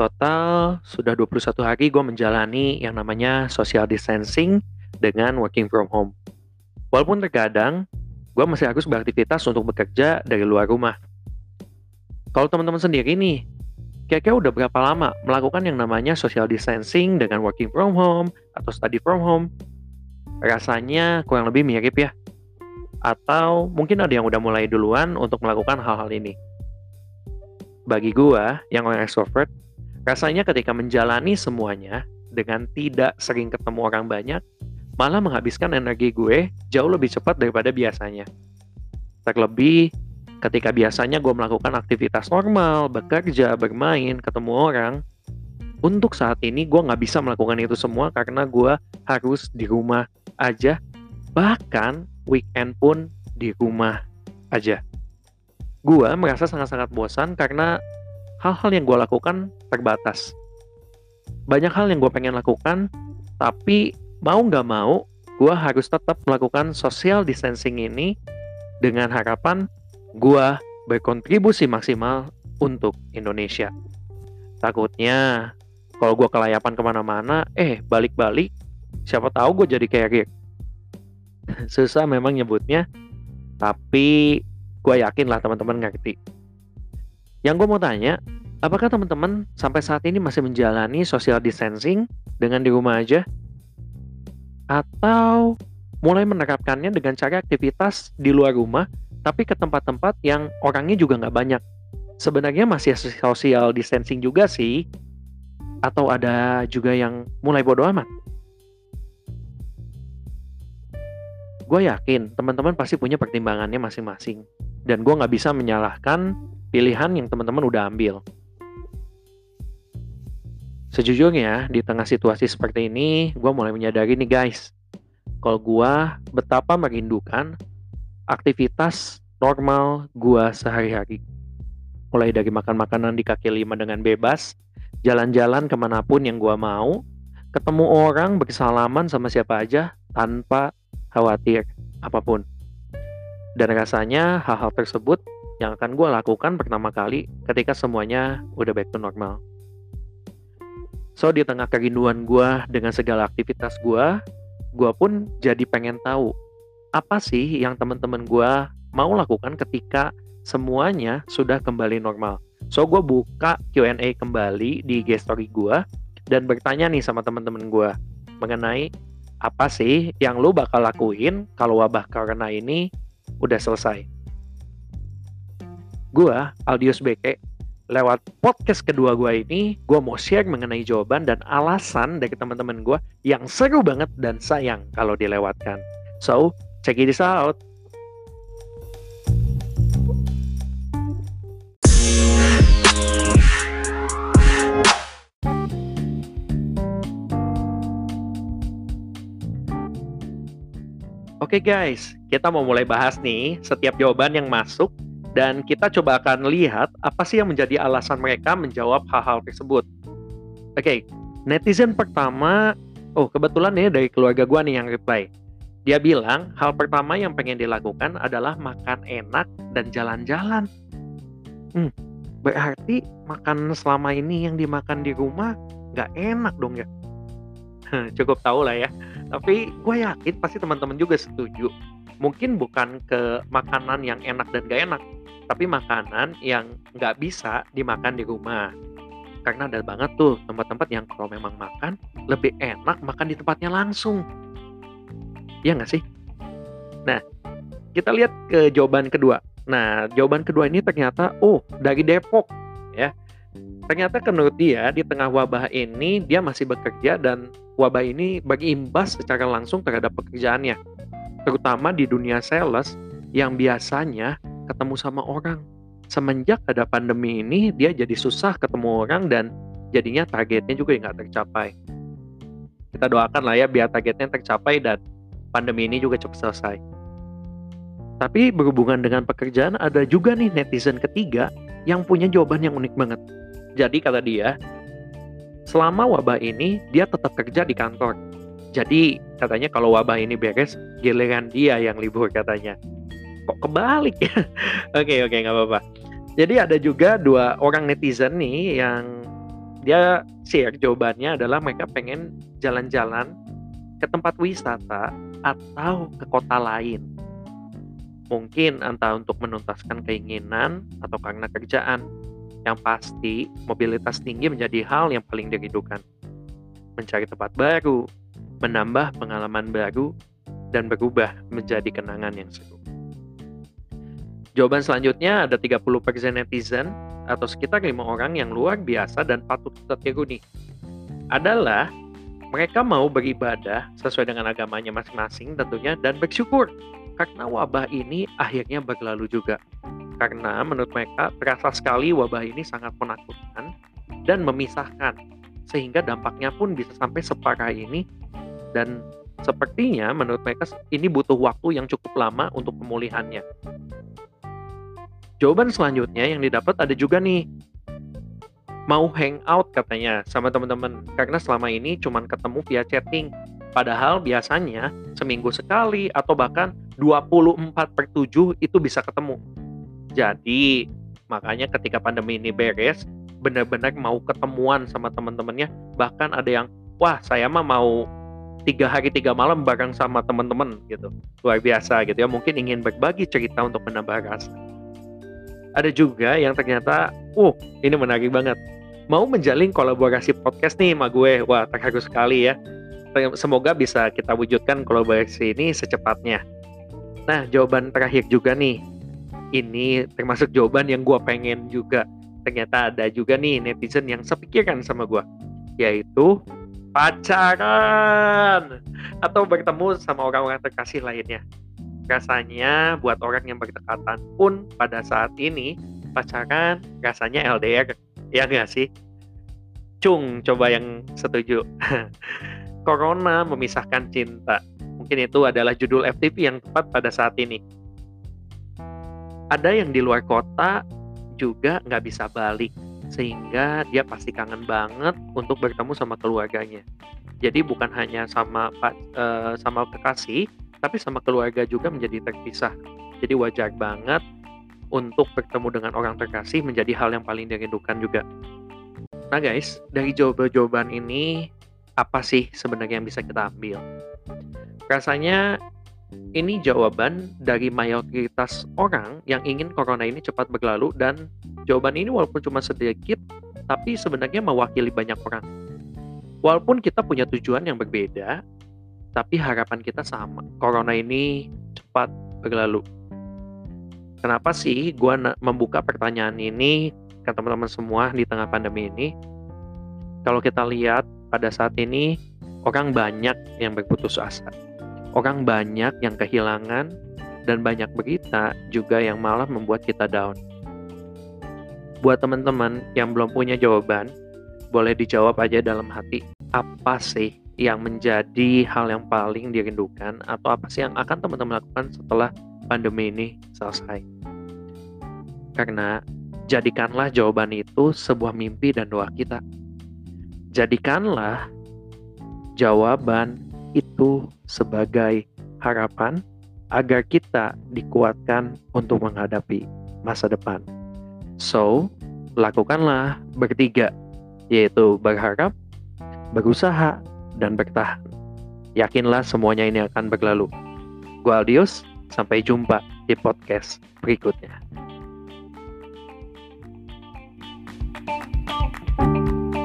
total sudah 21 hari gue menjalani yang namanya social distancing dengan working from home. Walaupun terkadang gue masih harus beraktivitas untuk bekerja dari luar rumah. Kalau teman-teman sendiri nih, kira-kira udah berapa lama melakukan yang namanya social distancing dengan working from home atau study from home? Rasanya kurang lebih mirip ya. Atau mungkin ada yang udah mulai duluan untuk melakukan hal-hal ini. Bagi gue, yang orang extrovert, Rasanya ketika menjalani semuanya dengan tidak sering ketemu orang banyak, malah menghabiskan energi gue jauh lebih cepat daripada biasanya. Terlebih, ketika biasanya gue melakukan aktivitas normal, bekerja, bermain, ketemu orang, untuk saat ini gue nggak bisa melakukan itu semua karena gue harus di rumah aja, bahkan weekend pun di rumah aja. Gue merasa sangat-sangat bosan karena hal-hal yang gue lakukan terbatas. Banyak hal yang gue pengen lakukan, tapi mau nggak mau, gue harus tetap melakukan social distancing ini dengan harapan gue berkontribusi maksimal untuk Indonesia. Takutnya kalau gue kelayapan ke mana-mana, eh balik-balik, siapa tahu gue jadi carrier. Susah memang nyebutnya, tapi gue yakin lah teman-teman ngerti. Yang gue mau tanya, apakah teman-teman sampai saat ini masih menjalani social distancing dengan di rumah aja? Atau mulai menerapkannya dengan cara aktivitas di luar rumah, tapi ke tempat-tempat yang orangnya juga nggak banyak? Sebenarnya masih social distancing juga sih, atau ada juga yang mulai bodoh amat? Gue yakin teman-teman pasti punya pertimbangannya masing-masing, dan gue nggak bisa menyalahkan pilihan yang teman-teman udah ambil. Sejujurnya, di tengah situasi seperti ini, gue mulai menyadari nih guys, kalau gue betapa merindukan aktivitas normal gue sehari-hari. Mulai dari makan makanan di kaki lima dengan bebas, jalan-jalan ke mana pun yang gue mau, ketemu orang bersalaman sama siapa aja tanpa khawatir apa pun. Dan rasanya hal-hal tersebut yang akan gue lakukan pertama kali ketika semuanya udah back to normal. So di tengah kerinduan gue dengan segala aktivitas gue, gue pun jadi pengen tahu apa sih yang teman-teman gue mau lakukan ketika semuanya sudah kembali normal. So gue buka Q&A kembali di IG story gue dan bertanya nih sama teman-teman gue mengenai apa sih yang lo bakal lakuin kalau wabah corona ini udah selesai gua Aldius Beke lewat podcast kedua gua ini gua mau share mengenai jawaban dan alasan dari teman-teman gua yang seru banget dan sayang kalau dilewatkan. So check it out. Oke okay guys, kita mau mulai bahas nih setiap jawaban yang masuk dan kita coba akan lihat apa sih yang menjadi alasan mereka menjawab hal-hal tersebut. Oke, okay, netizen pertama, oh kebetulan ya dari keluarga gua nih yang reply. Dia bilang hal pertama yang pengen dilakukan adalah makan enak dan jalan-jalan. Hmm, berarti makan selama ini yang dimakan di rumah nggak enak dong ya? Cukup tahu lah ya. Tapi gue yakin pasti teman-teman juga setuju. Mungkin bukan ke makanan yang enak dan gak enak, tapi makanan yang nggak bisa dimakan di rumah. Karena ada banget tuh tempat-tempat yang kalau memang makan lebih enak makan di tempatnya langsung. Ya nggak sih? Nah kita lihat ke jawaban kedua. Nah jawaban kedua ini ternyata oh dari Depok ya. Ternyata menurut dia di tengah wabah ini dia masih bekerja dan wabah ini berimbas secara langsung terhadap pekerjaannya. Terutama di dunia sales yang biasanya ketemu sama orang. Semenjak ada pandemi ini, dia jadi susah ketemu orang dan jadinya targetnya juga nggak tercapai. Kita doakan lah ya biar targetnya tercapai dan pandemi ini juga cepat selesai. Tapi berhubungan dengan pekerjaan ada juga nih netizen ketiga yang punya jawaban yang unik banget. Jadi kata dia, selama wabah ini dia tetap kerja di kantor. Jadi katanya kalau wabah ini beres, giliran dia yang libur katanya kok kebalik ya oke oke nggak apa-apa jadi ada juga dua orang netizen nih yang dia share jawabannya adalah mereka pengen jalan-jalan ke tempat wisata atau ke kota lain. Mungkin entah untuk menuntaskan keinginan atau karena kerjaan. Yang pasti, mobilitas tinggi menjadi hal yang paling dirindukan. Mencari tempat baru, menambah pengalaman baru, dan berubah menjadi kenangan yang seru. Jawaban selanjutnya ada 30% netizen atau sekitar lima orang yang luar biasa dan patut kita tiru. Adalah mereka mau beribadah sesuai dengan agamanya masing-masing tentunya dan bersyukur karena wabah ini akhirnya berlalu juga. Karena menurut mereka terasa sekali wabah ini sangat menakutkan dan memisahkan sehingga dampaknya pun bisa sampai separah ini dan sepertinya menurut mereka ini butuh waktu yang cukup lama untuk pemulihannya. Jawaban selanjutnya yang didapat ada juga nih. Mau hangout katanya sama teman-teman. Karena selama ini cuma ketemu via chatting. Padahal biasanya seminggu sekali atau bahkan 24 per 7 itu bisa ketemu. Jadi makanya ketika pandemi ini beres benar-benar mau ketemuan sama teman-temannya. Bahkan ada yang wah saya mah mau tiga hari tiga malam bareng sama teman-teman gitu. Luar biasa gitu ya. Mungkin ingin berbagi cerita untuk menambah rasa ada juga yang ternyata, uh, ini menarik banget mau menjalin kolaborasi podcast nih sama gue. Wah, terharu sekali ya. Semoga bisa kita wujudkan kolaborasi ini secepatnya. Nah, jawaban terakhir juga nih. Ini termasuk jawaban yang gue pengen juga. Ternyata ada juga nih netizen yang sepikiran sama gue. Yaitu pacaran. Atau bertemu sama orang-orang terkasih lainnya. Rasanya buat orang yang berdekatan pun pada saat ini pacaran rasanya LDR Ya nggak sih? Cung, coba yang setuju. Corona memisahkan cinta. Mungkin itu adalah judul FTP yang tepat pada saat ini. Ada yang di luar kota juga nggak bisa balik, sehingga dia pasti kangen banget untuk bertemu sama keluarganya. Jadi bukan hanya sama uh, sama kekasih, tapi sama keluarga juga menjadi terpisah. Jadi wajar banget untuk bertemu dengan orang terkasih menjadi hal yang paling dirindukan juga. Nah guys, dari jawaban-jawaban ini, apa sih sebenarnya yang bisa kita ambil? Rasanya ini jawaban dari mayoritas orang yang ingin corona ini cepat berlalu dan jawaban ini walaupun cuma sedikit, tapi sebenarnya mewakili banyak orang. Walaupun kita punya tujuan yang berbeda, tapi harapan kita sama. Corona ini cepat berlalu. Kenapa sih gue membuka pertanyaan ini ke teman-teman semua di tengah pandemi ini? Kalau kita lihat pada saat ini orang banyak yang berputus asa. Orang banyak yang kehilangan dan banyak berita juga yang malah membuat kita down. Buat teman-teman yang belum punya jawaban, boleh dijawab aja dalam hati, apa sih yang menjadi hal yang paling dirindukan atau apa sih yang akan teman-teman lakukan setelah pandemi ini selesai. Karena jadikanlah jawaban itu sebuah mimpi dan doa kita. Jadikanlah jawaban itu sebagai harapan agar kita dikuatkan untuk menghadapi masa depan. So, lakukanlah bertiga, yaitu berharap, berusaha, dan bertahan. Yakinlah semuanya ini akan berlalu. Gua Aldius, Sampai jumpa di podcast berikutnya.